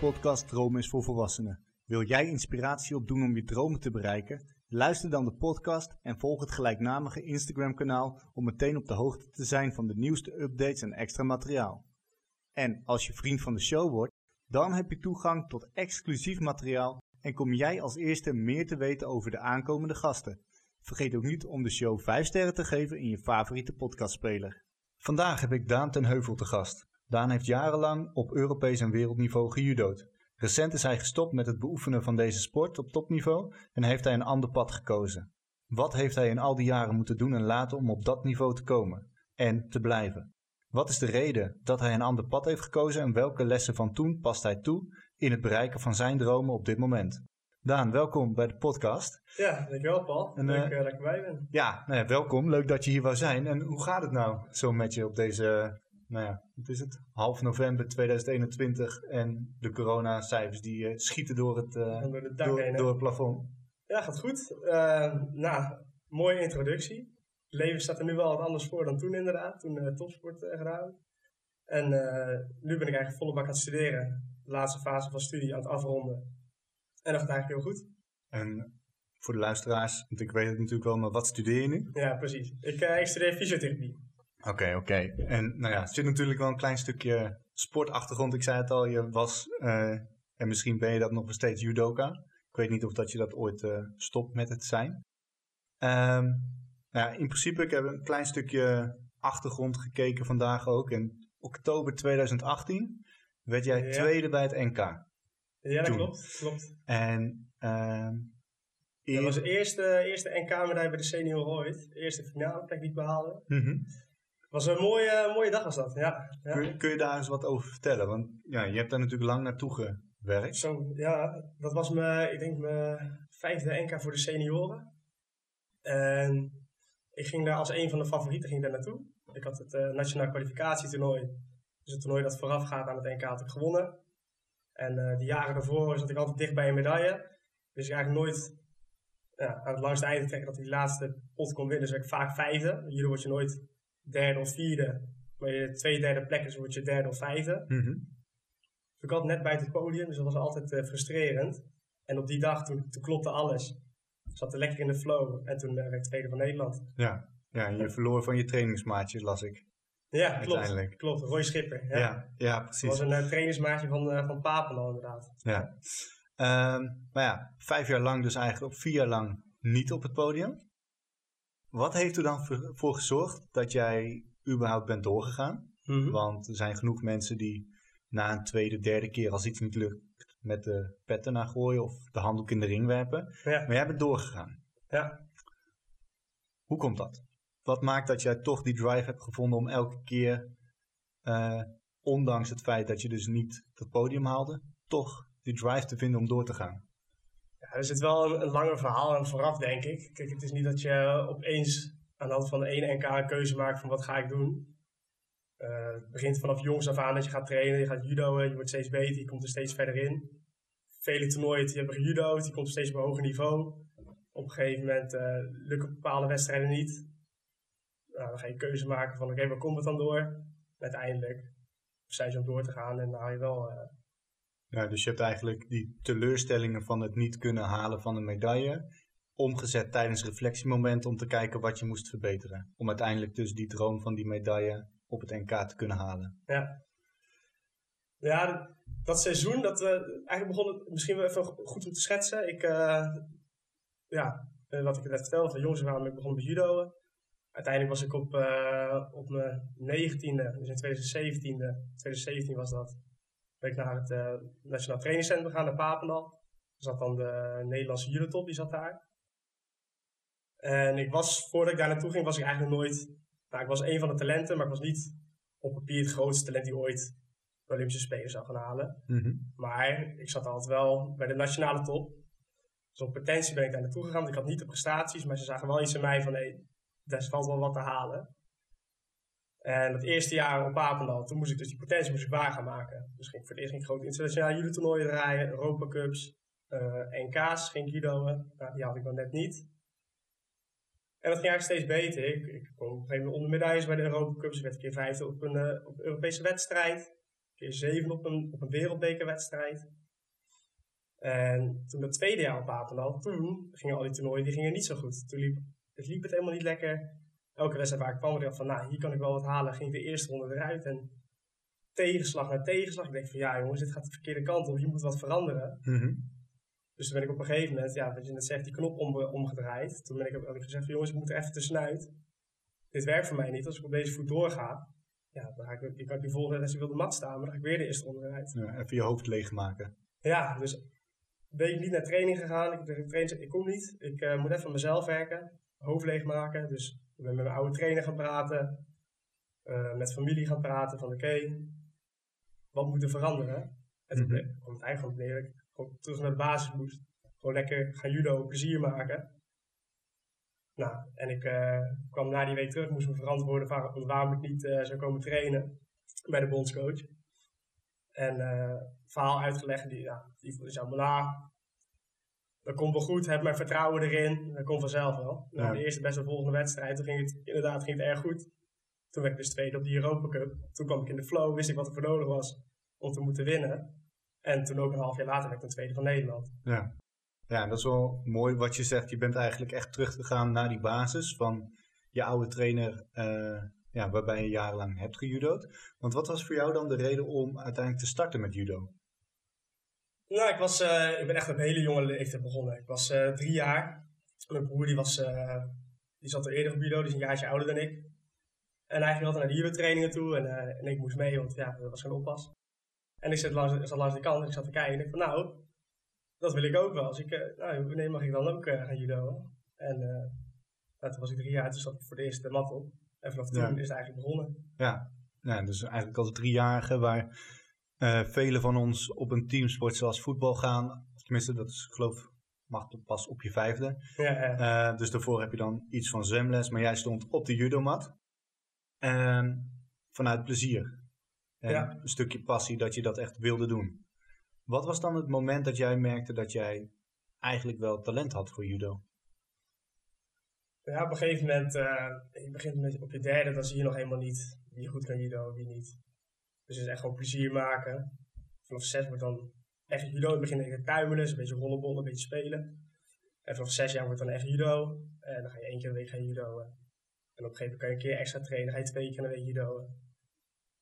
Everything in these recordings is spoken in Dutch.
Podcast Dromen is voor Volwassenen. Wil jij inspiratie opdoen om je dromen te bereiken? Luister dan de podcast en volg het gelijknamige Instagram-kanaal om meteen op de hoogte te zijn van de nieuwste updates en extra materiaal. En als je vriend van de show wordt, dan heb je toegang tot exclusief materiaal en kom jij als eerste meer te weten over de aankomende gasten. Vergeet ook niet om de show 5 sterren te geven in je favoriete podcastspeler. Vandaag heb ik Daan ten Heuvel te gast. Daan heeft jarenlang op Europees en wereldniveau gejudood. Recent is hij gestopt met het beoefenen van deze sport op topniveau en heeft hij een ander pad gekozen. Wat heeft hij in al die jaren moeten doen en laten om op dat niveau te komen en te blijven? Wat is de reden dat hij een ander pad heeft gekozen en welke lessen van toen past hij toe in het bereiken van zijn dromen op dit moment? Daan, welkom bij de podcast. Ja, dankjewel Paul. En, Leuk eh, dat ik erbij ben. Ja, nou ja, welkom. Leuk dat je hier wou zijn. En hoe gaat het nou zo met je op deze, nou ja, wat is het? Half november 2021 en de coronacijfers die eh, schieten door het, eh, door dak door, heen. hè? door het plafond. Ja, gaat goed. Eh, nou, mooie introductie. Het leven staat er nu wel wat anders voor dan toen inderdaad. Toen topsport gedaan. En nu ben ik eigenlijk volle bak aan het studeren. De laatste fase van studie aan het afronden. En dat gaat eigenlijk heel goed. En voor de luisteraars, want ik weet het natuurlijk wel, maar wat studeer je nu? Ja, precies. Ik, ik studeer fysiotherapie. Oké, oké. En nou ja, er zit natuurlijk wel een klein stukje sportachtergrond. Ik zei het al, je was, eh, en misschien ben je dat nog steeds judoka. Ik weet niet of dat je dat ooit eh, stopt met het zijn. Ehm, nou ja, in principe, ik heb een klein stukje achtergrond gekeken vandaag ook. In oktober 2018 werd jij Ja. tweede bij het NK. Ja, dat klopt. klopt. En ehm Dat was de eerste, eerste NK-medaille bij de senioren ooit. De eerste finale plek die ik behaalde. Mhm. Was een mooie, mooie dag was dat, ja. ja. kun, je- kun je daar eens wat over vertellen? Want ja, je hebt daar natuurlijk lang naartoe gewerkt. Zo, ja, dat was mijn, ik denk mijn vijfde NK voor de senioren. En ik ging daar als een van de favorieten ging daar naartoe. Ik had het eh, nationaal kwalificatietoernooi. Dus het toernooi dat voorafgaat aan het NK had ik gewonnen. En eh de jaren daarvoor zat ik altijd dicht bij een medaille. Dus ik eigenlijk nooit ja, aan het langste einde trekken dat ik die laatste pot kon winnen. Dus werd ik vaak vijfde. Hier word je nooit derde of vierde. Maar je twee derde plekken, dus word je derde of vijfde. Mhm. Dus ik had net buiten het podium, dus dat was altijd eh, frustrerend. En op die dag, toen, toen klopte alles. Ik zat er lekker in de flow. En toen eh, werd ik tweede van Nederland. Ja. ja, en je verloor van je trainingsmaatje, las ik. Ja, klopt. Klopt, Roy Schipper. Ja. Ja, ja, Dat precies. was een eh, trainingsmaatje van, eh van inderdaad. Ja. Ehm, maar ja, vijf jaar lang dus eigenlijk, of vier jaar lang niet op het podium. Wat heeft er dan voor, gezorgd dat jij überhaupt bent doorgegaan? Want er zijn genoeg mensen die na een tweede, derde keer als iets niet lukt met de petten naar gooien of de handdoek in de ring werpen. Ja, Maar jij bent doorgegaan. ja. Hoe komt dat? Wat maakt dat jij toch die drive hebt gevonden om elke keer, eh, ondanks het feit dat je dus niet het podium haalde, toch die drive te vinden om door te gaan? Ja, er zit wel een, langer verhaal aan vooraf, denk ik. Kijk, het is niet dat je opeens aan de hand van ene NK een keuze maakt van wat ga ik doen. Eh, het begint vanaf jongs af aan dat je gaat trainen, je gaat judoën, je wordt steeds beter, je komt er steeds verder in. Vele toernooien, je hebt gejudo'd, je komt steeds op een hoger niveau. Op een gegeven moment eh, lukken bepaalde wedstrijden niet. Nou, dan ga je keuze maken van oké, waar komt het dan door? Uiteindelijk zijn ze om door te gaan en dan haal je wel... eh, Ja, dus je hebt eigenlijk die teleurstellingen van het niet kunnen halen van een medaille omgezet tijdens reflectiemomenten om te kijken wat je moest verbeteren. Om uiteindelijk dus die droom van die medaille op het NK te kunnen halen. Ja. Ja, dat- seizoen, dat, eh, eigenlijk begon het misschien wel even goed om te schetsen. Ik, eh, ja, eh, wat ik net vertelde, van jongens waren ik begonnen met judo. Uiteindelijk was ik op, eh, op mijn negentiende, dus in 2017, 2017 was dat, ben ik naar het eh, Nationaal Trainingscentrum gegaan, naar Papendal. Er zat dan de Nederlandse judotop, die zat daar. En ik was, voordat ik daar naartoe ging, was ik eigenlijk nooit, nou ik was een van de talenten, maar ik was niet op papier het grootste talent die ooit de Olympische Spelen zou gaan halen. Maar ik zat altijd wel bij de nationale top. Dus op potentie ben ik daar naartoe gegaan. Want ik had niet de prestaties, maar ze zagen wel iets in mij van hé, daar valt wel wat te halen. En dat eerste jaar op Papendal, toen moest ik dus die potentie moest ik waar gaan maken. Dus ging ik voor het eerst ging grote internationale judo toernooien draaien, Europa Cups, eh, NK's ging ik. Nou, die had ik nog net niet. En dat ging eigenlijk steeds beter. Ik, ik kwam op een gegeven moment onder bij de Europa Cups. Ik werd een keer vijfde op een, eh, op een Europese wedstrijd. keer zeven op een, op een wereldbekerwedstrijd. En toen het tweede jaar op Papendal, toen gingen al die toernooien die gingen niet zo goed. Toen het, liep het helemaal niet lekker. Elke wedstrijd waar ik kwam, dacht van, nou, hier kan ik wel wat halen. Ging de eerste ronde eruit en tegenslag na tegenslag. Ik denk van, ja jongens, dit gaat de verkeerde kant op. Hier moet wat veranderen. Mhm. Dus toen ben ik op een gegeven moment, ja, wat je net zegt, die knop om, omgedraaid. Toen ben ik, heb ik gezegd van, jongens, ik moet er even tussenuit. Dit werkt voor mij niet. Als ik op deze voet doorga, ja, dan ga ik, ik kan die volgende als ik wil de mat staan, maar dan ga ik weer de eerste ronde eruit. Ja, even je hoofd leegmaken. Ja, dus ben ik niet naar training gegaan. Ik, de trainer ik kom niet. Ik uh, moet even aan mezelf werken. Hoofd leegmaken. Dus ik ben met mijn oude trainer gaan praten. Uh, met familie gaan praten van oké, wat moet er veranderen? En toen mm -hmm. het eigenlijk ik gewoon terug naar de basis moest. Gewoon lekker gaan judo, plezier maken. Nou, en ik uh, kwam na die week terug, moest me verantwoorden waarom, waarom ik niet uh, zou komen trainen bij de bondscoach. En uh, verhaal uitgelegd, die, ja, die, die zei, nou, dat komt wel goed, heb mijn vertrouwen erin, dat komt vanzelf wel. Nou, de eerste best wel volgende wedstrijd, toen ging het inderdaad ging het erg goed. Toen werd ik dus tweede op die Europa Cup. Toen kwam ik in de flow, wist ik wat er voor nodig was om te moeten winnen. En toen ook een half jaar later werd ik een tweede van Nederland. Ja. ja, dat is wel mooi wat je zegt. Je bent eigenlijk echt teruggegaan naar die basis van je oude trainer, uh, ja, waarbij je jarenlang hebt gejudo'd. Want wat was voor jou dan de reden om uiteindelijk te starten met judo? Nou, ik, was, uh, ik ben echt op een hele jonge leeftijd begonnen. Ik was uh, drie jaar. Mijn broer die was, die zat er eerder op judo, die is een jaartje ouder dan ik. En hij ging altijd naar de judo-trainingen toe en, en ik moest mee, want ja, dat was geen oppas. En ik zat langs, zat langs de kant en ik zat te kijken en ik van nou, dat wil ik ook wel. Dus ik, nou, wanneer mag ik dan ook gaan judoën? En nou, toen was ik drie jaar, toen zat ik voor de eerste mat op. En vanaf toen ja. is het eigenlijk begonnen. Ja, ja dus eigenlijk als driejarige waar velen van ons op een teamsport zoals voetbal gaan. Tenminste, dat is geloof mag pas op je vijfde. Ja, ja. dus daarvoor heb je dan iets van zwemles, maar jij stond op de judomat. vanuit plezier. En Ja. een stukje passie dat je dat echt wilde doen. Wat was dan het moment dat jij merkte dat jij eigenlijk wel talent had voor judo? Ja, op een gegeven moment, eh, je begint met, op je derde, dan zie je nog helemaal niet wie goed kan judo en wie niet. Dus het is echt gewoon plezier maken. Vanaf zes wordt dan echt judo. Het begin denk ik tuimelen, dus een beetje rollenbollen, een beetje spelen. En vanaf zes jaar wordt dan echt judo. En dan ga je één keer in de week gaan judo. En op een gegeven moment kan je een keer extra trainen, ga je twee keer in de week judo.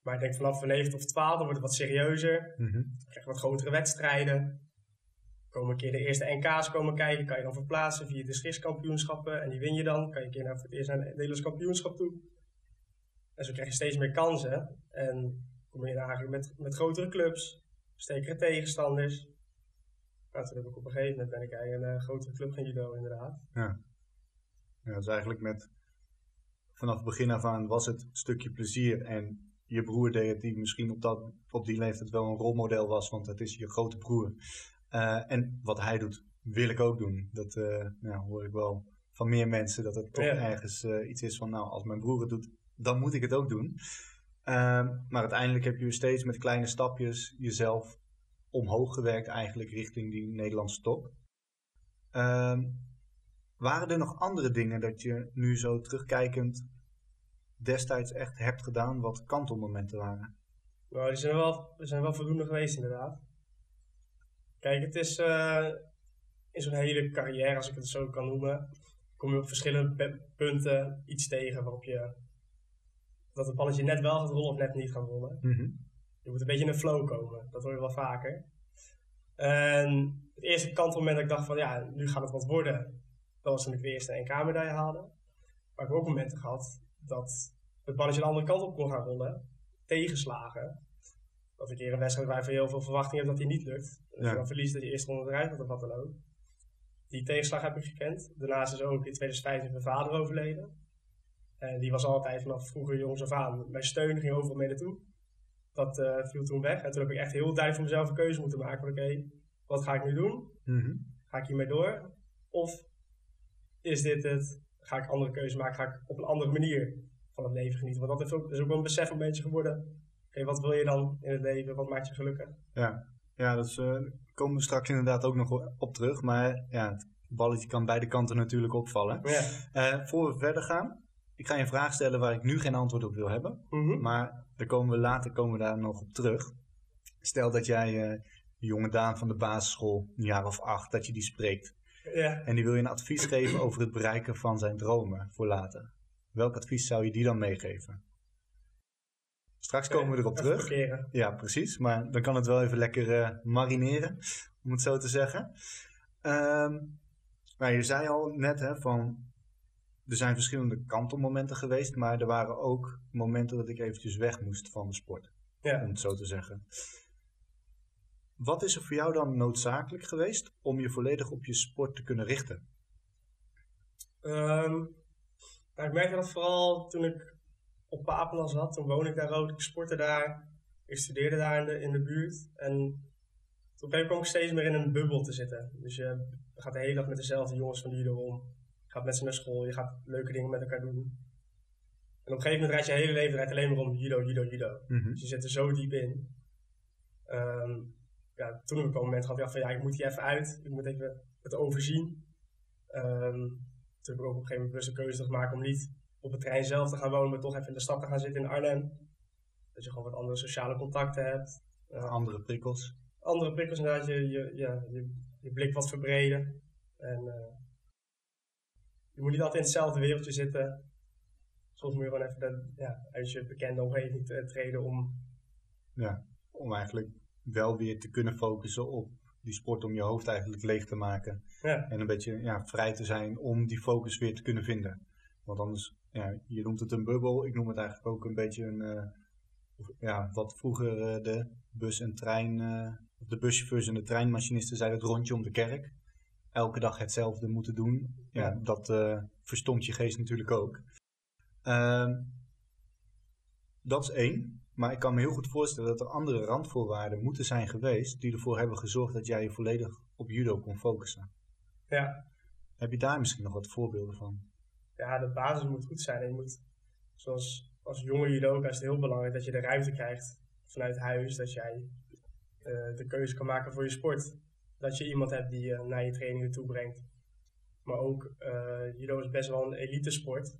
Maar ik denk vanaf van 9 of 12 dan wordt het wat serieuzer. Mhm. Dan krijg je wat grotere wedstrijden. Komen een keer de eerste NK's komen kijken. Kan je dan verplaatsen via de schrifskampioenschappen. En die win je dan. Kan je een keer naar, voor het eerst naar het Nederlands kampioenschap toe. En zo krijg je steeds meer kansen. En dan eigenlijk met, met grotere clubs. Sterkere tegenstanders. Nou, toen heb ik op een gegeven moment ben ik eigenlijk een uh, grotere club gaan judo inderdaad. Ja. ja, is eigenlijk met... Vanaf het begin af aan was het een stukje plezier en je broer deed het, die misschien op, dat, op die leeftijd wel een rolmodel was, want het is je grote broer. Uh, en wat hij doet, wil ik ook doen. Dat uh, nou, hoor ik wel van meer mensen, dat het toch Ja. ergens uh, iets is van, nou, als mijn broer het doet, dan moet ik het ook doen. Ehm, maar uiteindelijk heb je steeds met kleine stapjes jezelf omhoog gewerkt, eigenlijk richting die Nederlandse top. Ehm, waren er nog andere dingen dat je nu zo terugkijkend destijds echt hebt gedaan, wat kantelmomenten waren? Nou, die zijn wel, zijn wel voldoende geweest inderdaad. Kijk, het is eh, in zo'n hele carrière, als ik het zo kan noemen, kom je op verschillende punten iets tegen waarop je dat het balletje net wel gaat rollen of net niet gaat rollen. Je moet een beetje in een flow komen, dat hoor je wel vaker. En het eerste kantelmoment dat ik dacht van ja, nu gaat het wat worden, dat was toen ik de eerste NK-medaille haalde. Maar ik heb ook momenten gehad dat het balletje de andere kant op kon gaan rollen, tegenslagen. Dat ik hier een wedstrijd waar je heel veel verwachting hebt dat die niet lukt. Ja. je dan verliest dat je eerst ronde eruit gaat of wat dan ook. Die tegenslag heb ik gekend. Daarnaast is ook in 2015 mijn vader overleden. En die was altijd vanaf vroeger jongs af aan. Mijn steun ging overal mee naartoe. Dat eh, viel toen weg. En toen heb ik echt heel duidelijk voor mezelf een keuze moeten maken. Oké, wat ga ik nu doen? Mhm. Ga ik hiermee door? Of is dit het? Ga ik andere keuzes maken? Ga ik op een andere manier van het leven genieten? Want dat is ook, is ook wel een besef een beetje geworden. Oké, wat wil je dan in het leven? Wat maakt je gelukkig? Ja, ja dat is, eh, komen we straks inderdaad ook nog op terug. Maar ja, het balletje kan beide kanten natuurlijk opvallen. Ja. Eh, voor we verder gaan, ik ga je een vraag stellen waar ik nu geen antwoord op wil hebben. Mhm. Maar daar komen we later komen we daar nog op terug. Stel dat jij uh, de jonge Daan van de basisschool, een jaar of acht, dat je die spreekt. En die wil je een advies geven over het bereiken van zijn dromen voor later. Welk advies zou je die dan meegeven? Straks komen we erop terug. Parkeren. Ja, precies. Maar dan kan het wel even lekker uh, marineren, om het zo te zeggen. Um, maar je zei al net hè, van er zijn verschillende kantelmomenten geweest, maar er waren ook momenten dat ik eventjes weg moest van de sport. Ja. Om het zo te zeggen. Wat is er voor jou dan noodzakelijk geweest om je volledig op je sport te kunnen richten? Um, nou, ik merkte dat vooral toen ik op Papendal zat. Toen woonde ik daar ook. Ik sportte daar. Ik studeerde daar in de, in de buurt. En toen kwam ik steeds meer in een bubbel te zitten. Dus je gaat de hele dag met dezelfde jongens van judo om. Gaat met ze naar school. Je gaat leuke dingen met elkaar doen. En op een gegeven moment draait je hele leven draait alleen maar om judo, judo, judo. Mhm. Dus je zit er zo diep in. Ehm, ja, toen op een moment had ik gedacht van ja, ik moet hier even uit. Ik moet even het overzien. Ehm, toen heb ik ook op een gegeven moment bewust een keuze gemaakt om niet op het trein zelf te gaan wonen, maar toch even in de stad te gaan zitten in Arnhem. Dat je gewoon wat andere sociale contacten hebt. Uh, andere prikkels. Andere prikkels, inderdaad, je, je, ja, je, je blik wat verbreden. En uh, je moet niet altijd in hetzelfde wereldje zitten. Soms moet je gewoon even de, ja, uit je bekende omgeving te, treden om... Ja, om eigenlijk wel weer te kunnen focussen op die sport om je hoofd eigenlijk leeg te maken. Ja. En een beetje ja, vrij te zijn om die focus weer te kunnen vinden. Want anders, ja, je noemt het een bubbel. Ik noem het eigenlijk ook een beetje een, uh, ja, wat vroeger uh, de bus- en trein, uh, de buschauffeurs en de treinmachinisten zeiden, het rondje om de kerk. Elke dag hetzelfde moeten doen. Ja, Ja. dat verstomt je geest natuurlijk ook. Ehm, dat is één. Maar ik kan me heel goed voorstellen dat er andere randvoorwaarden moeten zijn geweest die ervoor hebben gezorgd dat jij je volledig op judo kon focussen. Ja. Heb je daar misschien nog wat voorbeelden van? ja, de basis moet goed zijn. En je moet, zoals als jonge judoka is het heel belangrijk dat je de ruimte krijgt vanuit huis. Dat jij uh, de keuze kan maken voor je sport. Dat je iemand hebt die je naar je trainingen toe brengt. Maar ook, uh, judo is best wel een elite sport.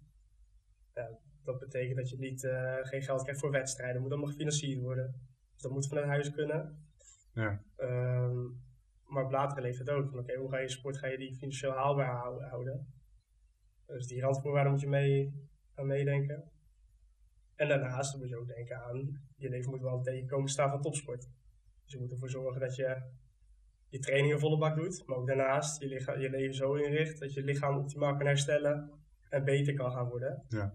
Ja, dat betekent dat je niet, uh, geen geld krijgt voor wedstrijden. moet allemaal gefinancierd worden. Dus dat moet vanuit huis kunnen. Ja. Um, maar op latere leeftijd ook. Oké, okay, hoe ga je sport, ga je die financieel haalbaar houden? Dus die randvoorwaarden moet je mee, aan meedenken. En daarnaast moet je ook denken aan, je leven moet wel tegenkomen staan van topsport. Dus je moet ervoor zorgen dat je je trainingen volle bak doet, maar ook daarnaast je, lichaam, je leven zo inricht dat je lichaam optimaal kan herstellen en beter kan gaan worden. Ja,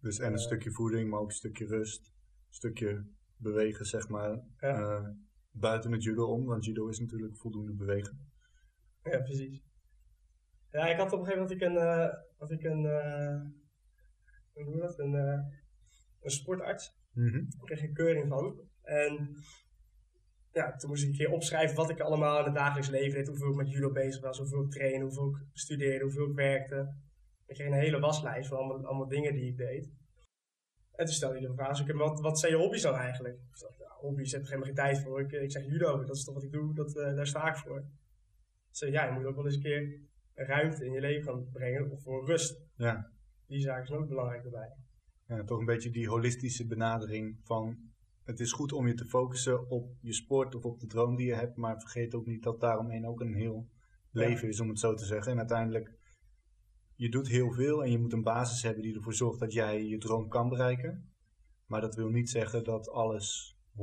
dus en een Uh, stukje voeding, maar ook een stukje rust, een stukje bewegen, zeg maar, Ja. uh, buiten het judo om, want judo is natuurlijk voldoende bewegen. Ja, precies. Ja, ik had op een gegeven moment ik een, uh, had ik een, hoe noem dat, een, een sportarts. Mm -hmm. Daar kreeg ik een keuring van. En ja, toen moest ik een keer opschrijven wat ik allemaal in het dagelijks leven deed. Hoeveel ik met judo bezig was, hoeveel ik trainde, hoeveel ik studeerde, hoeveel ik werkte. Ik kreeg een hele waslijst van allemaal, allemaal dingen die ik deed. En toen stelde hij de vraag, wat, wat zijn je hobby's dan eigenlijk? Ik dacht, ja, hobby's heb ik helemaal geen tijd voor. Ik, ik zeg judo, dat is toch wat ik doe, dat, uh, daar sta ik voor. Dus ja, je moet ook wel eens een keer ruimte in je leven gaan brengen voor rust. Ja. Die zaken zijn ook belangrijk erbij. Ja, toch een beetje die holistische benadering van het is goed om je te focussen op je sport of op de droom die je hebt, maar vergeet ook niet dat daaromheen ook een heel leven is, om het zo te zeggen. En uiteindelijk, je doet heel veel en je moet een basis hebben die ervoor zorgt dat jij je droom kan bereiken. Maar dat wil niet zeggen dat alles 100%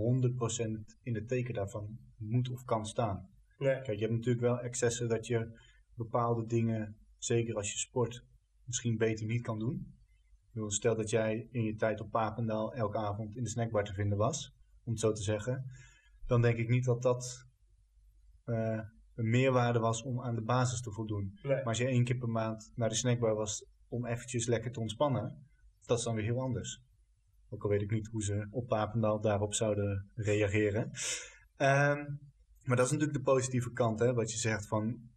in het teken daarvan moet of kan staan. Nee. Kijk, je hebt natuurlijk wel excessen dat je bepaalde dingen, zeker als je sport, misschien beter niet kan doen. Stel dat jij in je tijd op Papendal elke avond in de snackbar te vinden was, om het zo te zeggen. Dan denk ik niet dat dat uh, een meerwaarde was om aan de basis te voldoen. Nee. Maar als je één keer per maand naar de snackbar was om eventjes lekker te ontspannen, dat is dan weer heel anders. Ook al weet ik niet hoe ze op Papendal daarop zouden reageren. Um, maar dat is natuurlijk de positieve kant, hè, wat je zegt van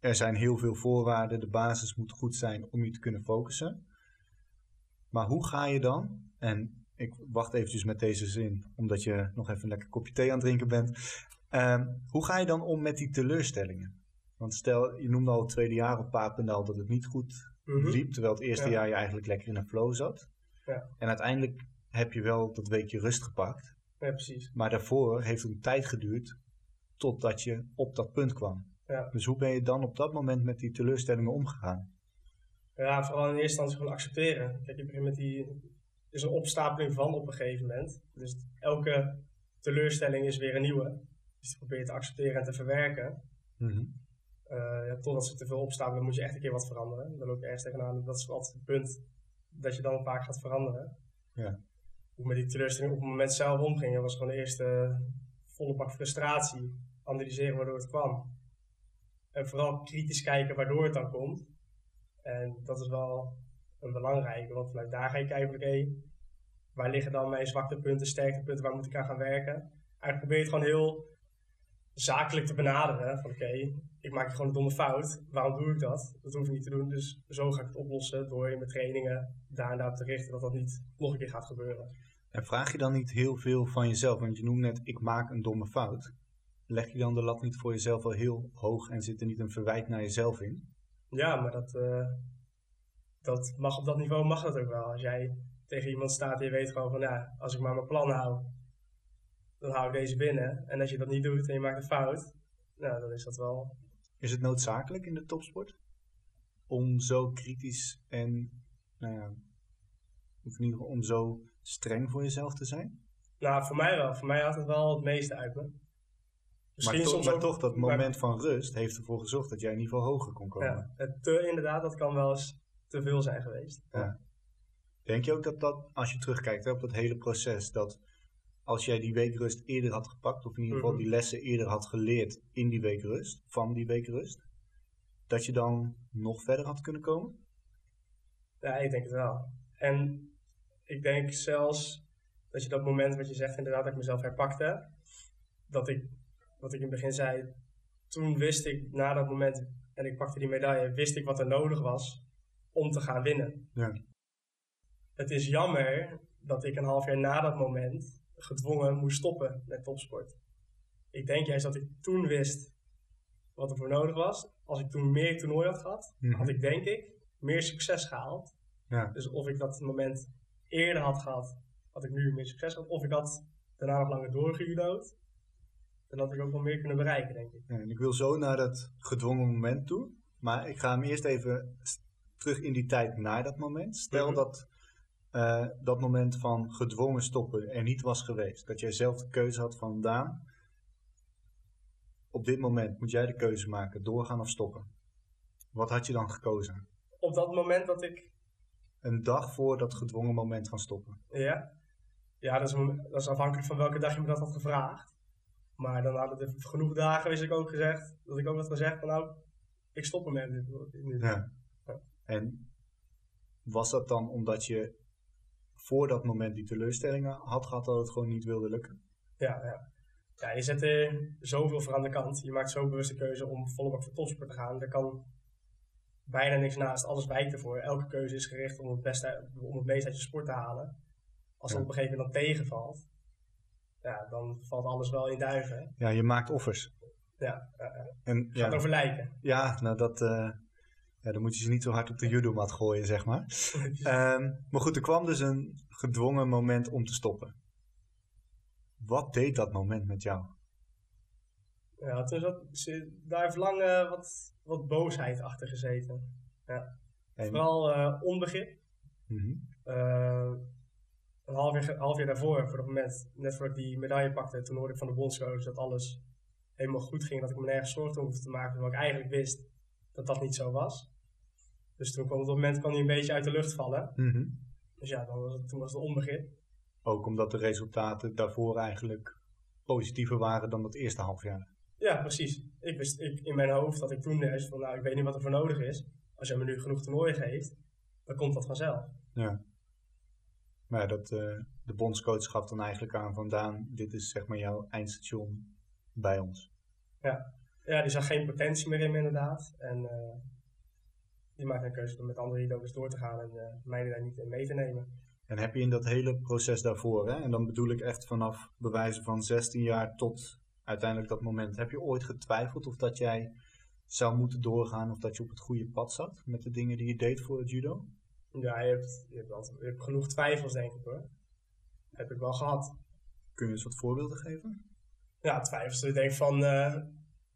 er zijn heel veel voorwaarden, de basis moet goed zijn om je te kunnen focussen. Maar hoe ga je dan, en ik wacht eventjes met deze zin, omdat je nog even een lekker kopje thee aan het drinken bent. Um, hoe ga je dan om met die teleurstellingen? Want stel, je noemde al het tweede jaar op Papendal dat het niet goed Mhm. liep, terwijl het eerste Ja. jaar je eigenlijk lekker in een flow zat. Ja. En uiteindelijk heb je wel dat weekje rust gepakt. Ja, precies. Maar daarvoor heeft het een tijd geduurd totdat je op dat punt kwam. Ja. Dus hoe ben je dan op dat moment met die teleurstellingen omgegaan? Ja, vooral in eerste instantie gewoon accepteren. Kijk, je begint met die... Het is een opstapeling van op een gegeven moment. Dus elke teleurstelling is weer een nieuwe. Dus die probeer je te accepteren en te verwerken. Mhm. Eh, ja, totdat ze te veel opstapelen, moet je echt een keer wat veranderen. Dan loop je ergens tegenaan. Dat is altijd het punt dat je dan vaak gaat veranderen. Ja. Hoe met die teleurstelling op het moment zelf omging, dat was gewoon de eerste volle bak frustratie. Analyseren waardoor het kwam. En vooral kritisch kijken waardoor het dan komt. En dat is wel een belangrijke, want vanuit daar ga kijken van oké, waar liggen dan mijn zwaktepunten, sterktepunten, waar moet ik aan gaan werken? Eigenlijk probeer je het gewoon heel zakelijk te benaderen. Van oké, ik maak gewoon een domme fout. Waarom doe ik dat? Dat hoef ik niet te doen. Dus zo ga ik het oplossen door in mijn trainingen daar en daar op te richten dat dat niet nog een keer gaat gebeuren. En vraag je dan niet heel veel van jezelf? Want je noemt net, ik maak een domme fout. Leg je dan de lat niet voor jezelf wel heel hoog en zit er niet een verwijt naar jezelf in? Ja, maar dat, eh, dat mag op dat niveau mag dat ook wel. Als jij tegen iemand staat en je weet gewoon van ja, als ik maar mijn plan hou, dan hou ik deze binnen. En als je dat niet doet en je maakt een fout, nou, dan is dat wel. Is het noodzakelijk in de topsport? Om zo kritisch en, nou ja, of in ieder geval om zo streng voor jezelf te zijn? Nou, voor mij wel. Voor mij had het wel het meeste uit me. Maar, toch, maar toch, dat moment van rust heeft ervoor gezorgd dat jij in ieder geval hoger kon komen. Ja, het te inderdaad, dat kan wel eens te veel zijn geweest. Ja. Denk je ook dat dat, als je terugkijkt hè, op dat hele proces, dat als jij die weekrust eerder had gepakt, of in ieder geval Mhm. die lessen eerder had geleerd in die weekrust, van die weekrust, dat je dan nog verder had kunnen komen? Ja, ik denk het wel. En ik denk zelfs dat je dat moment wat je zegt, inderdaad, dat ik mezelf herpakte, dat ik, wat ik in het begin zei, toen wist ik na dat moment, en ik pakte die medaille, wist ik wat er nodig was om te gaan winnen. Ja. Het is jammer dat ik een half jaar na dat moment gedwongen moest stoppen met topsport. Ik denk juist dat ik toen wist wat er voor nodig was. Als ik toen meer toernooi had gehad, Mhm. had ik denk ik meer succes gehaald. Ja. Dus of ik dat moment eerder had gehad, had ik nu meer succes gehad. Of ik had daarna nog langer doorgejudood, dan had ik ook wel meer kunnen bereiken, denk ik. Ja, en ik wil zo naar dat gedwongen moment toe, maar ik ga hem eerst even terug in die tijd naar dat moment. Stel Mhm. dat eh, dat moment van gedwongen stoppen er niet was geweest. Dat jij zelf de keuze had van Daan, op dit moment moet jij de keuze maken, doorgaan of stoppen. Wat had je dan gekozen? Op dat moment dat ik, Een dag voor dat gedwongen moment van stoppen. ja, ja dat, is, dat is afhankelijk van welke dag je me dat had gevraagd. Maar dan hadden er genoeg dagen, wist ik ook gezegd, dat ik ook had gezegd van nou, ik stop ermee. nu. Ja. Ja. En was dat dan omdat je voor dat moment die teleurstellingen had gehad dat het gewoon niet wilde lukken? Ja, ja. ja, je zet er zoveel voor aan de kant. Je maakt zo bewust de keuze om volle bak voor topsport te gaan. Er kan bijna niks naast. Alles wijkt ervoor. Elke keuze is gericht om het, beste, om het meest uit je sport te halen. Als dat Ja. op een gegeven moment dan tegenvalt, ja, dan valt alles wel in duigen. Ja, je maakt offers. Ja, ja, ja. En gaat ja, over lijken. ja nou dat, eh, ja, dan moet je ze niet zo hard op de judomat gooien, zeg maar. Ehm, maar goed, er kwam dus een gedwongen moment om te stoppen. Wat deed dat moment met jou? ja, toen zat, daar heeft lang wat, wat boosheid achter gezeten. En, Vooral onbegrip. Mhm. Een half jaar, half jaar daarvoor, voor dat moment, net voordat ik die medaille pakte, toen hoorde ik van de bondscoach dat alles helemaal goed ging. Dat ik me nergens zorgen hoefde te maken, terwijl ik eigenlijk wist dat dat niet zo was. Dus toen kwam op dat moment kwam hij een beetje uit de lucht vallen. Mhm. Dus ja, dan was het, toen was het onbegrip. Ook omdat de resultaten daarvoor eigenlijk positiever waren dan het eerste halfjaar. Ja, precies. Ik wist ik, in mijn hoofd dat ik toen juist van, nou, ik weet niet wat er voor nodig is. Als jij me nu genoeg toernooien geeft, dan komt dat vanzelf. Ja. Maar ja, dat, eh, de bondscoach gaf dan eigenlijk aan van Daan, dit is zeg maar jouw eindstation bij ons. Ja, die zag geen potentie meer in inderdaad. En eh, die maakte een keuze om met andere judokers door te gaan en eh, mij daar niet in mee te nemen. En heb je in dat hele proces daarvoor, hè, en dan bedoel ik echt vanaf bewijzen van 16 jaar tot uiteindelijk dat moment, heb je ooit getwijfeld of dat jij zou moeten doorgaan of dat je op het goede pad zat met de dingen die je deed voor het judo? Ja, je hebt, je hebt, altijd, je hebt genoeg twijfels denk ik hoor. Heb ik wel gehad. Kun je eens wat voorbeelden geven? Ja, twijfels. Ik denk van, eh,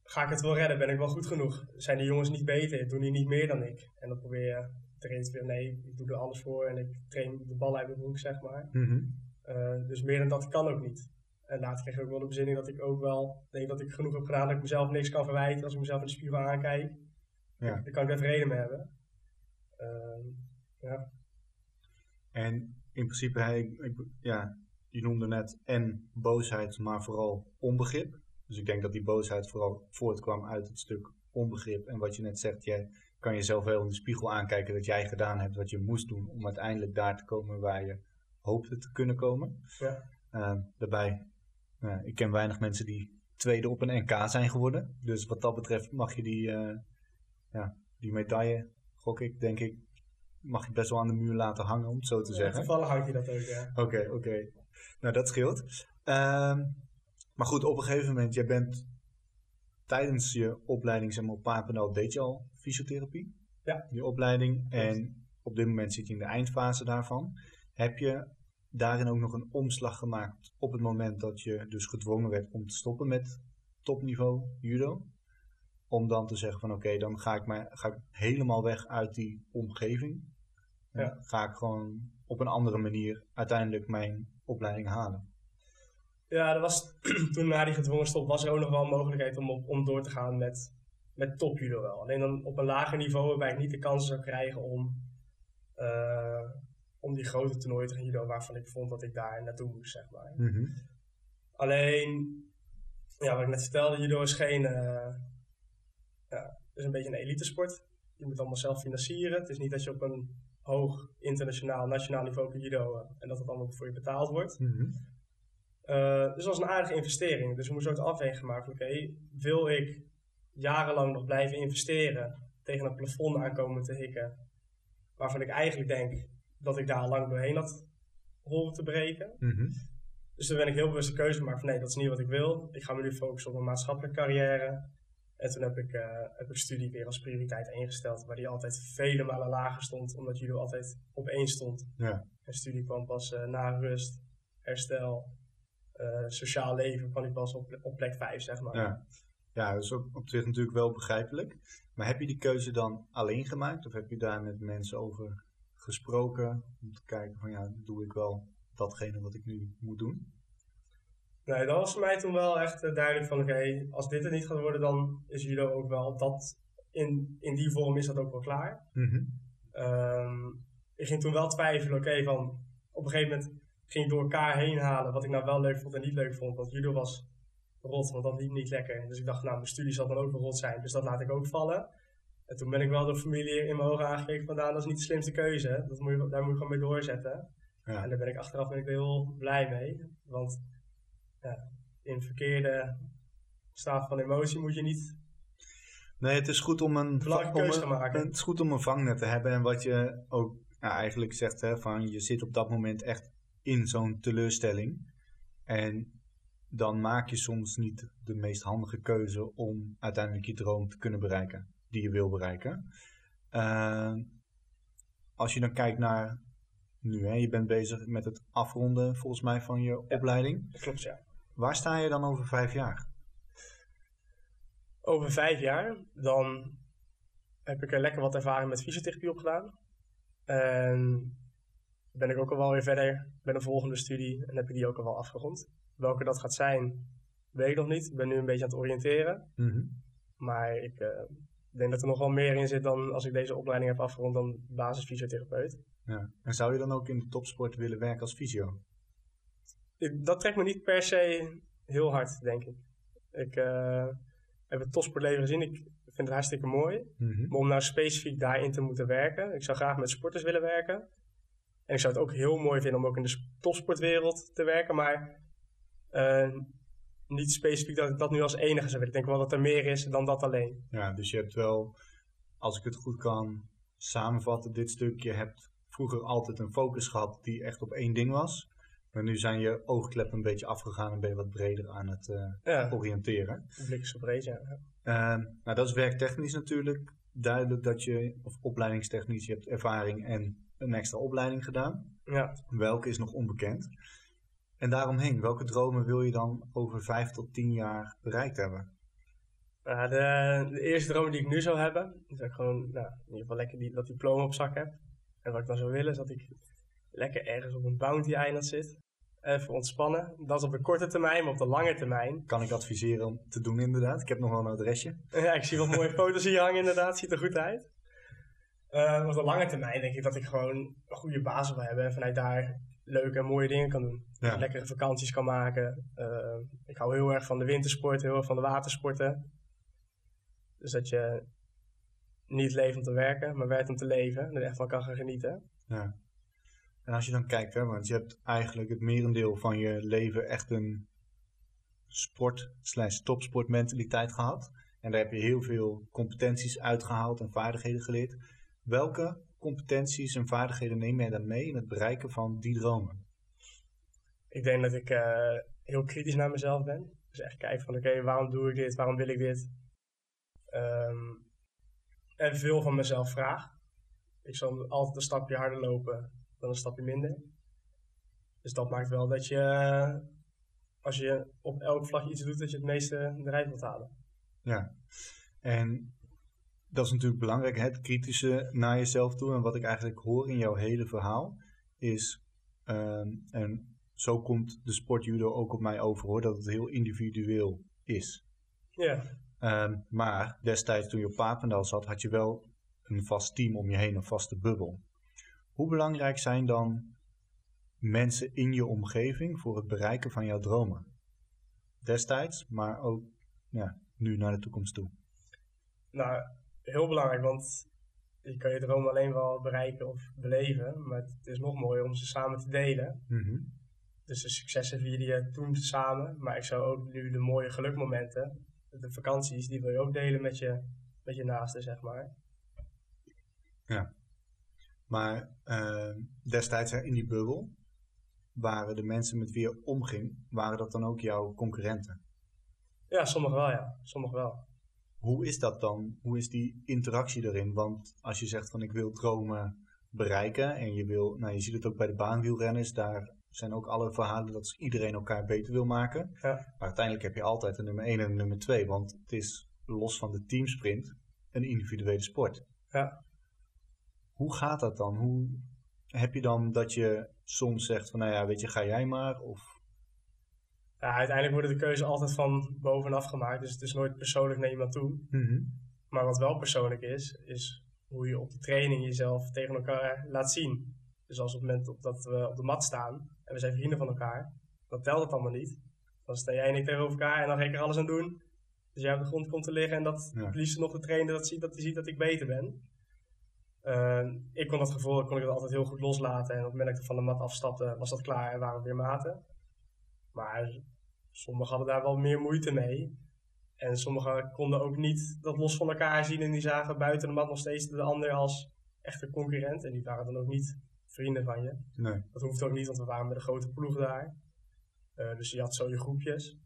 ga ik het wel redden? Ben ik wel goed genoeg? Zijn die jongens niet beter? Doen die niet meer dan ik? En dan probeer je te redeneren, nee, ik doe er alles voor en ik train de bal uit mijn broek, zeg maar. Eh, dus meer dan dat kan ook niet. En later kreeg ik ook wel de bezinning dat ik ook wel denk dat ik genoeg heb gedaan dat ik mezelf niks kan verwijten als ik mezelf in de spiegel aankijk. Ja. Daar kan ik even reden mee hebben. Ehm, ja. En in principe, ik, ja, je noemde net en boosheid, maar vooral onbegrip. Dus ik denk dat die boosheid vooral voortkwam uit het stuk onbegrip. En wat je net zegt, jij kan jezelf wel in de spiegel aankijken dat jij gedaan hebt wat je moest doen om uiteindelijk daar te komen waar je hoopte te kunnen komen. Ja. Uh, daarbij, uh, ik ken weinig mensen die tweede op een NK zijn geworden. Dus wat dat betreft mag je die, uh, ja, die medaille, gok ik, denk ik, mag je best wel aan de muur laten hangen, om het zo te ja, zeggen. Toevallig hangt je dat ook, ja. Oké, oké. Nou, dat scheelt. Ehm, maar goed, op een gegeven moment, jij bent tijdens je opleiding, zeg maar, op Papendal, deed je al fysiotherapie? Ja. Die opleiding. En op dit moment zit je in de eindfase daarvan. Heb je daarin ook nog een omslag gemaakt op het moment dat je dus gedwongen werd om te stoppen met topniveau judo? Om dan te zeggen van oké, dan ga ik, maar, ga ik helemaal weg uit die omgeving. Ja. Ga ik gewoon op een andere manier uiteindelijk mijn opleiding halen. Ja, dat was, toen na die gedwongen stop was er ook nog wel een mogelijkheid om, op, om door te gaan met, met topjudo wel. Alleen dan op een lager niveau waarbij ik niet de kans zou krijgen om, uh, om die grote toernooien te gaan judo waarvan ik vond dat ik daar naartoe moest, zeg maar. Mhm. Alleen, ja, wat ik net vertelde, judo is geen, uh, ja, is een beetje een elite sport. Je moet allemaal zelf financieren. Het is niet dat je op een hoog internationaal, nationaal niveau kan uh, en dat het allemaal voor je betaald wordt. Mm dus dat was een aardige investering. Dus we moesten ook het afwegen maken. Oké, wil ik jarenlang nog blijven investeren tegen een plafond aankomen te hikken, waarvan ik eigenlijk denk dat ik daar lang doorheen had horen te breken. Mhm. Dus toen ben ik heel bewust de keuze gemaakt van nee, dat is niet wat ik wil. Ik ga me nu focussen op een maatschappelijke carrière. En toen heb ik, uh, heb ik studie weer als prioriteit ingesteld, waar die altijd vele malen lager stond, omdat jullie altijd op één stond. Ja. En studie kwam pas uh, na rust, herstel, uh, sociaal leven, kwam die pas op, op plek 5, zeg maar. Ja. ja, dat is ook op zich natuurlijk wel begrijpelijk. Maar heb je die keuze dan alleen gemaakt, of heb je daar met mensen over gesproken, om te kijken van ja, doe ik wel datgene wat ik nu moet doen? Nee, dat was voor mij toen wel echt uh, duidelijk van oké, als dit er niet gaat worden, dan is judo ook wel dat, in, in die vorm is dat ook wel klaar. Mm ik ging toen wel twijfelen, oké, van op een gegeven moment ging ik door elkaar heen halen wat ik nou wel leuk vond en niet leuk vond. Want judo was rot, want dat liep niet lekker. Dus ik dacht, nou, mijn studie zal dan ook wel rot zijn, dus dat laat ik ook vallen. En toen ben ik wel door familie in mijn ogen aangekeken van, nou, dat is niet de slimste keuze. Dat moet je, daar moet je gewoon mee doorzetten. Ja. En daar ben ik achteraf ben ik heel blij mee. Want ja, in verkeerde staat van emotie moet je niet. Nee, het is goed om een, keuze te maken. Het is goed om een vangnet te hebben. En wat je ook eigenlijk zegt, hè, van je zit op dat moment echt in zo'n teleurstelling. En dan maak je soms niet de meest handige keuze om uiteindelijk je droom te kunnen bereiken, die je wil bereiken. Uh, als je dan kijkt naar nu, hè, je bent bezig met het afronden volgens mij van je opleiding. Klopt, ja. Waar sta je dan over vijf jaar? Over vijf jaar, dan heb ik er lekker wat ervaring met fysiotherapie opgedaan. En ben ik ook al wel weer verder met een volgende studie en heb ik die ook al wel afgerond. Welke dat gaat zijn, weet ik nog niet. Ik ben nu een beetje aan het oriënteren. Mhm. Maar ik uh, denk dat er nog wel meer in zit dan als ik deze opleiding heb afgerond dan basisfysiotherapeut. Ja. En zou je dan ook in de topsport willen werken als fysio? Dat trekt me niet per se heel hard, denk ik. Ik uh, heb het topsportleven gezien. Ik vind het hartstikke mooi. Mhm. Maar om nou specifiek daarin te moeten werken. Ik zou graag met sporters willen werken. En ik zou het ook heel mooi vinden om ook in de topsportwereld te werken. Maar uh, niet specifiek dat ik dat nu als enige zou willen. Ik denk wel dat er meer is dan dat alleen. Ja, dus je hebt wel, als ik het goed kan samenvatten, dit stukje. Je hebt vroeger altijd een focus gehad die echt op één ding was. Maar nu zijn je oogkleppen een beetje afgegaan en ben je wat breder aan het uh, oriënteren. Blik is zo breed, ja. Uh, nou, dat is werktechnisch natuurlijk. Duidelijk dat je, of opleidingstechnisch, je hebt ervaring en een extra opleiding gedaan. Ja. Welke is nog onbekend. En daaromheen, welke dromen wil je dan over vijf tot tien jaar bereikt hebben? Nou, de, de, eerste droom die ik nu zou hebben, is dat ik gewoon nou, in ieder geval lekker die, dat diploma op zak heb. En wat ik dan zou willen, is dat ik lekker ergens op een bounty-eiland zit. Even ontspannen. Dat is op de korte termijn, maar op de lange termijn. Kan ik adviseren om te doen inderdaad. Ik heb nog wel een adresje. Ja, ik zie wat mooie foto's hier hangen inderdaad. Ziet er goed uit. Uh, op de lange termijn denk ik dat ik gewoon een goede basis wil hebben. En vanuit daar leuke en mooie dingen kan doen. Ja. Lekkere vakanties kan maken. Uh, ik hou heel erg van de wintersport, heel erg van de watersporten. Dus dat je niet leeft om te werken, maar werkt om te leven. En er echt van kan gaan genieten. Ja. En als je dan kijkt, hè, want je hebt eigenlijk het merendeel van je leven echt een sport slash topsportmentaliteit gehad. En daar heb je heel veel competenties uitgehaald en vaardigheden geleerd. Welke competenties en vaardigheden neem jij dan mee in het bereiken van die dromen? Ik denk dat ik uh, heel kritisch naar mezelf ben. Dus echt kijken van oké, waarom doe ik dit? Waarom wil ik dit? Um, en veel van mezelf vraag. Ik zal altijd een stapje harder lopen dan een stapje minder. Dus dat maakt wel dat je, als je op elk vlak iets doet, dat je het meeste eruit wilt halen. Ja, en dat is natuurlijk belangrijk, het kritische naar jezelf toe. En wat ik eigenlijk hoor in jouw hele verhaal is, um, en zo komt de sportjudo ook op mij over hoor, dat het heel individueel is. Ja. Um, maar destijds toen je op Papendal zat, had je wel een vast team om je heen, een vaste bubbel. Hoe belangrijk zijn dan mensen in je omgeving voor het bereiken van jouw dromen? Destijds, maar ook ja, nu naar de toekomst toe. Nou, heel belangrijk, want je kan je droom alleen wel bereiken of beleven, maar het is nog mooier om ze samen te delen. Mm Dus de successen vierde je toen samen, maar ik zou ook nu de mooie gelukmomenten, de vakanties, die wil je ook delen met je, met je naasten, zeg maar. Ja. Maar uh, destijds in die bubbel, waren de mensen met wie je omging, waren dat dan ook jouw concurrenten? Ja, sommigen wel, ja. Sommigen wel. Hoe is dat dan? Hoe is die interactie erin? Want als je zegt van ik wil dromen bereiken en je wil, nou je ziet het ook bij de baanwielrenners, daar zijn ook alle verhalen dat iedereen elkaar beter wil maken. Ja. Maar uiteindelijk heb je altijd een nummer 1 en een nummer 2, want het is los van de teamsprint een individuele sport. Ja. Hoe gaat dat dan? Hoe heb je dan dat je soms zegt van nou ja, weet je, ga jij maar? Of ja, uiteindelijk worden de keuzes altijd van bovenaf gemaakt. Dus het is nooit persoonlijk naar iemand toe. Mm Maar wat wel persoonlijk is, is hoe je op de training jezelf tegen elkaar laat zien. Dus als op het moment dat we op de mat staan en we zijn vrienden van elkaar, dan telt het allemaal niet. Dan sta jij en ik tegenover elkaar en dan ga ik er alles aan doen. Dus jij op de grond komt te liggen en dat Ja. het liefst nog de trainer dat ziet, dat hij ziet dat ik beter ben. Eh, ik kon dat gevoel kon ik dat altijd heel goed loslaten. En op het moment dat ik van de mat afstapte, was dat klaar en waren we weer maten. Maar sommigen hadden daar wel meer moeite mee. En sommigen konden ook niet dat los van elkaar zien. En die zagen buiten de mat nog steeds de ander als echte concurrent. En die waren dan ook niet vrienden van je. nee. Dat hoeft ook niet, want we waren met een grote ploeg daar. Eh, dus je had zo je groepjes.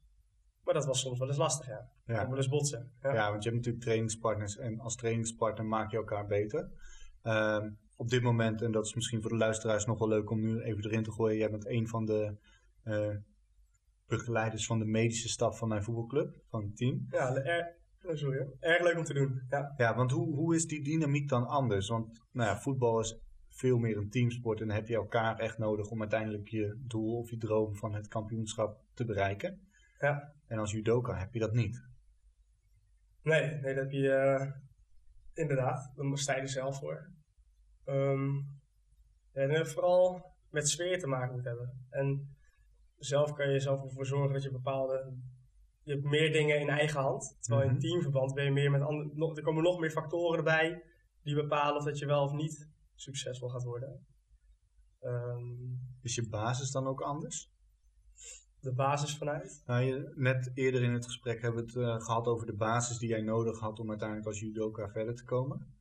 Maar dat was soms wel eens lastig, ja. Ja. Wel eens botsen. Ja. Ja, want je hebt natuurlijk trainingspartners en als trainingspartner maak je elkaar beter. Ehm, op dit moment, en dat is misschien voor de luisteraars nog wel leuk om nu even erin te gooien, jij bent een van de eh, begeleiders van de medische staf van mijn voetbalclub, van het team. Ja, er, oh, sorry, hoor. erg leuk om te doen. Ja. Ja, want hoe, hoe is die dynamiek dan anders? Want nou ja, voetbal is veel meer een teamsport en dan heb je elkaar echt nodig om uiteindelijk je doel of je droom van het kampioenschap te bereiken. Ja. En als judoka heb je dat niet. Nee, nee, dat heb je eh, inderdaad. Dan sta je er zelf voor. Ehm, ja, en het vooral met sfeer te maken moet hebben. En zelf kan je jezelf ervoor zorgen dat je bepaalde. Je hebt meer dingen in eigen hand. Terwijl in Mhm. teamverband ben je meer met andere. Er komen nog meer factoren erbij die bepalen of dat je wel of niet succesvol gaat worden. Ehm, Is je basis dan ook anders? de basis vanuit. Nou, je, net eerder in het gesprek hebben we het eh, gehad over de basis die jij nodig had om uiteindelijk als judoka verder te komen.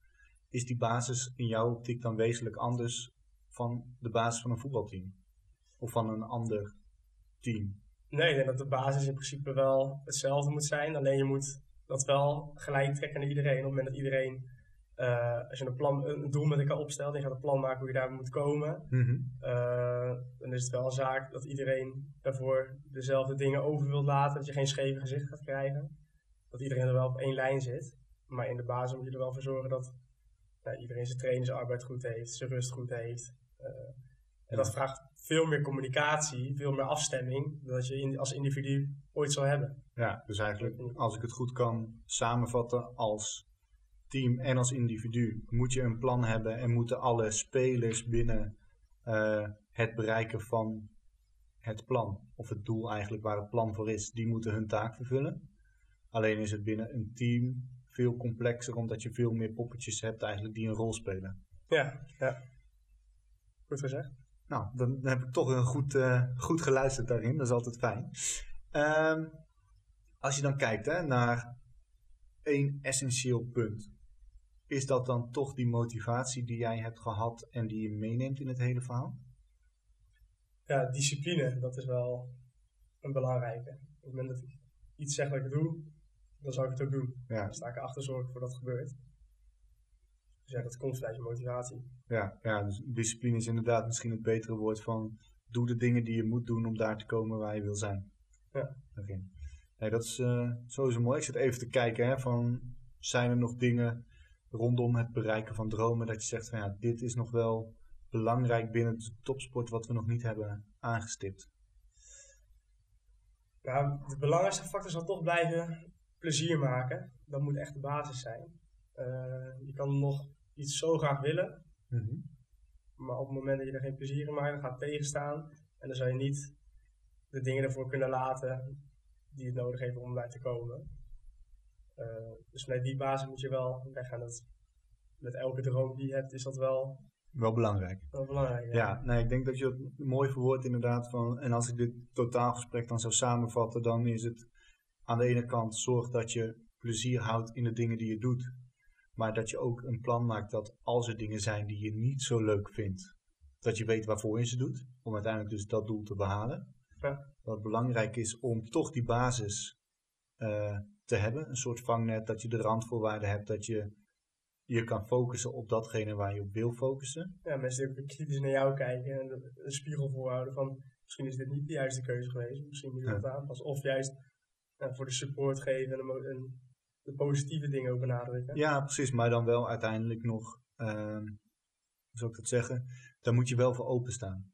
Is die basis in jouw optiek dan wezenlijk anders van de basis van een voetbalteam? Of van een ander team? Nee, ik denk dat de basis in principe wel hetzelfde moet zijn. Alleen je moet dat wel gelijk trekken naar iedereen. Op het moment dat iedereen Eh, als je een, plan, een doel met elkaar opstelt en je gaat een plan maken hoe je daar moet komen, Mhm. eh, dan is het wel een zaak dat iedereen daarvoor dezelfde dingen over wilt laten. Dat je geen scheve gezicht gaat krijgen. Dat iedereen er wel op één lijn zit. Maar in de basis moet je er wel voor zorgen dat nou, iedereen zijn trainingsarbeid goed heeft, zijn rust goed heeft. Eh, en dat vraagt veel meer communicatie, veel meer afstemming, dan dat je in- als individu ooit zal hebben. Ja, dus eigenlijk, als ik het goed kan samenvatten, als team en als individu moet je een plan hebben en moeten alle spelers binnen eh, het bereiken van het plan, of het doel eigenlijk waar het plan voor is, die moeten hun taak vervullen. Alleen is het binnen een team veel complexer, omdat je veel meer poppetjes hebt eigenlijk die een rol spelen. Ja, ja. Goed gezegd. Nou, dan heb ik toch een goed, eh, goed geluisterd daarin. Dat is altijd fijn. Ehm, als je dan kijkt hè, naar één essentieel punt. Is dat dan toch die motivatie die jij hebt gehad en die je meeneemt in het hele verhaal? Ja, discipline, dat is wel een belangrijke. Op het moment dat ik iets zeg dat ik doe, dan zal ik het ook doen. Ja, Dan sta ik erachter, zorg ik voor dat het gebeurt. Dus ja, dat komt vanuit je motivatie. ja, ja dus discipline is inderdaad misschien het betere woord van doe de dingen die je moet doen om daar te komen waar je wil zijn. Ja. Oké. Nee, dat is eh, sowieso mooi. Ik zit even te kijken hè, van zijn er nog dingen rondom het bereiken van dromen dat je zegt van ja, dit is nog wel belangrijk binnen de topsport wat we nog niet hebben aangestipt. Nou, de belangrijkste factor zal toch blijven plezier maken. Dat moet echt de basis zijn. Eh, je kan nog iets zo graag willen, maar op het moment dat je er geen plezier in maakt, dan gaat het tegenstaan. En dan zal je niet de dingen ervoor kunnen laten die het nodig heeft om daar te komen. Eh, dus vanuit die basis moet je wel weggaan. Dat, met elke droom die je hebt, is dat wel, Wel belangrijk. wel belangrijk. Ja, nee, ik denk dat je het mooi verwoordt inderdaad van, en als ik dit totaalgesprek dan zou samenvatten, dan is het aan de ene kant zorg dat je plezier houdt in de dingen die je doet, maar dat je ook een plan maakt dat als er dingen zijn die je niet zo leuk vindt, dat je weet waarvoor je ze doet, om uiteindelijk dus dat doel te behalen. Ja. Wat belangrijk is om toch die basis eh, te hebben, een soort vangnet, dat je de randvoorwaarden hebt, dat je je kan focussen op datgene waar je op wil focussen. ja, mensen die ook kritisch naar jou kijken en een spiegel voorhouden van misschien is dit niet de juiste keuze geweest, misschien moet je Ja. dat aanpassen. Of juist ja, voor de support geven en, de en positieve dingen ook benadrukken. Ja, precies. Maar dan wel uiteindelijk nog, ehm, hoe zou ik dat zeggen? Daar moet je wel voor openstaan.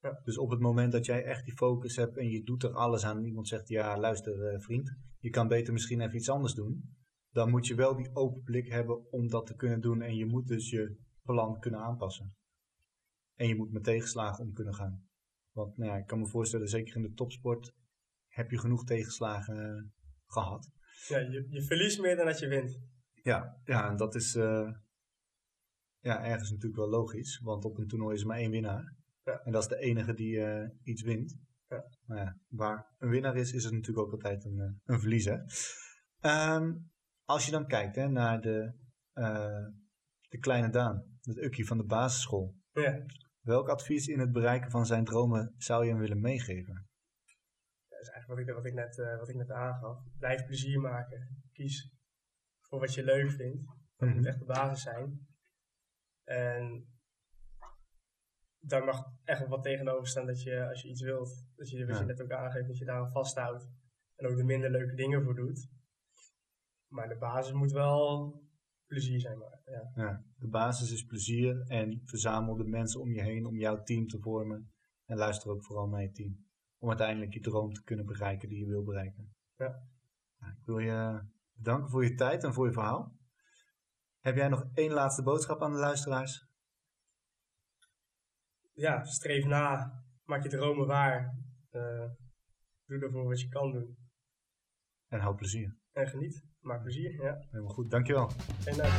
Ja. Dus op het moment dat jij echt die focus hebt en je doet er alles aan en iemand zegt, ja luister eh, vriend, je kan beter misschien even iets anders doen. Dan moet je wel die open blik hebben om dat te kunnen doen en je moet dus je plan kunnen aanpassen. En je moet met tegenslagen om kunnen gaan. Want nou ja, ik kan me voorstellen, zeker in de topsport heb je genoeg tegenslagen eh, gehad. Ja, je, je verliest meer dan dat je wint. Ja, ja, en dat is eh, ja, ergens natuurlijk wel logisch, want op een toernooi is er maar één winnaar. Ja. En dat is de enige die eh, iets wint. Ja. Maar ja, waar een winnaar is, is er natuurlijk ook altijd een, een verliezer. Ehm, als je dan kijkt hè, naar de, de kleine Daan, het ukkie van de basisschool. Ja. Welk advies in het bereiken van zijn dromen zou je hem willen meegeven? Is eigenlijk wat ik, wat ik, net, eh, wat ik net aangaf. Blijf plezier maken. Kies voor wat je leuk vindt. Dat Mhm. moet echt de basis zijn. En daar mag echt wat tegenover staan dat je, als je iets wilt, dat je, wat Ja. je net ook aangeeft, dat je daar aan vasthoudt. En ook de minder leuke dingen voor doet. Maar de basis moet wel plezier zijn. Maar, ja. Ja, de basis is plezier en verzamel de mensen om je heen om jouw team te vormen. En luister ook vooral naar je team. Om uiteindelijk je droom te kunnen bereiken die je wil bereiken. Ja. Nou, ik wil je bedanken voor je tijd en voor je verhaal. Heb jij nog één laatste boodschap aan de luisteraars? ja, streef na. Maak je dromen waar. Eh, doe ervoor wat je kan doen. En hou plezier. En geniet. Maak plezier. Ja, Helemaal goed, dankjewel. geen dank.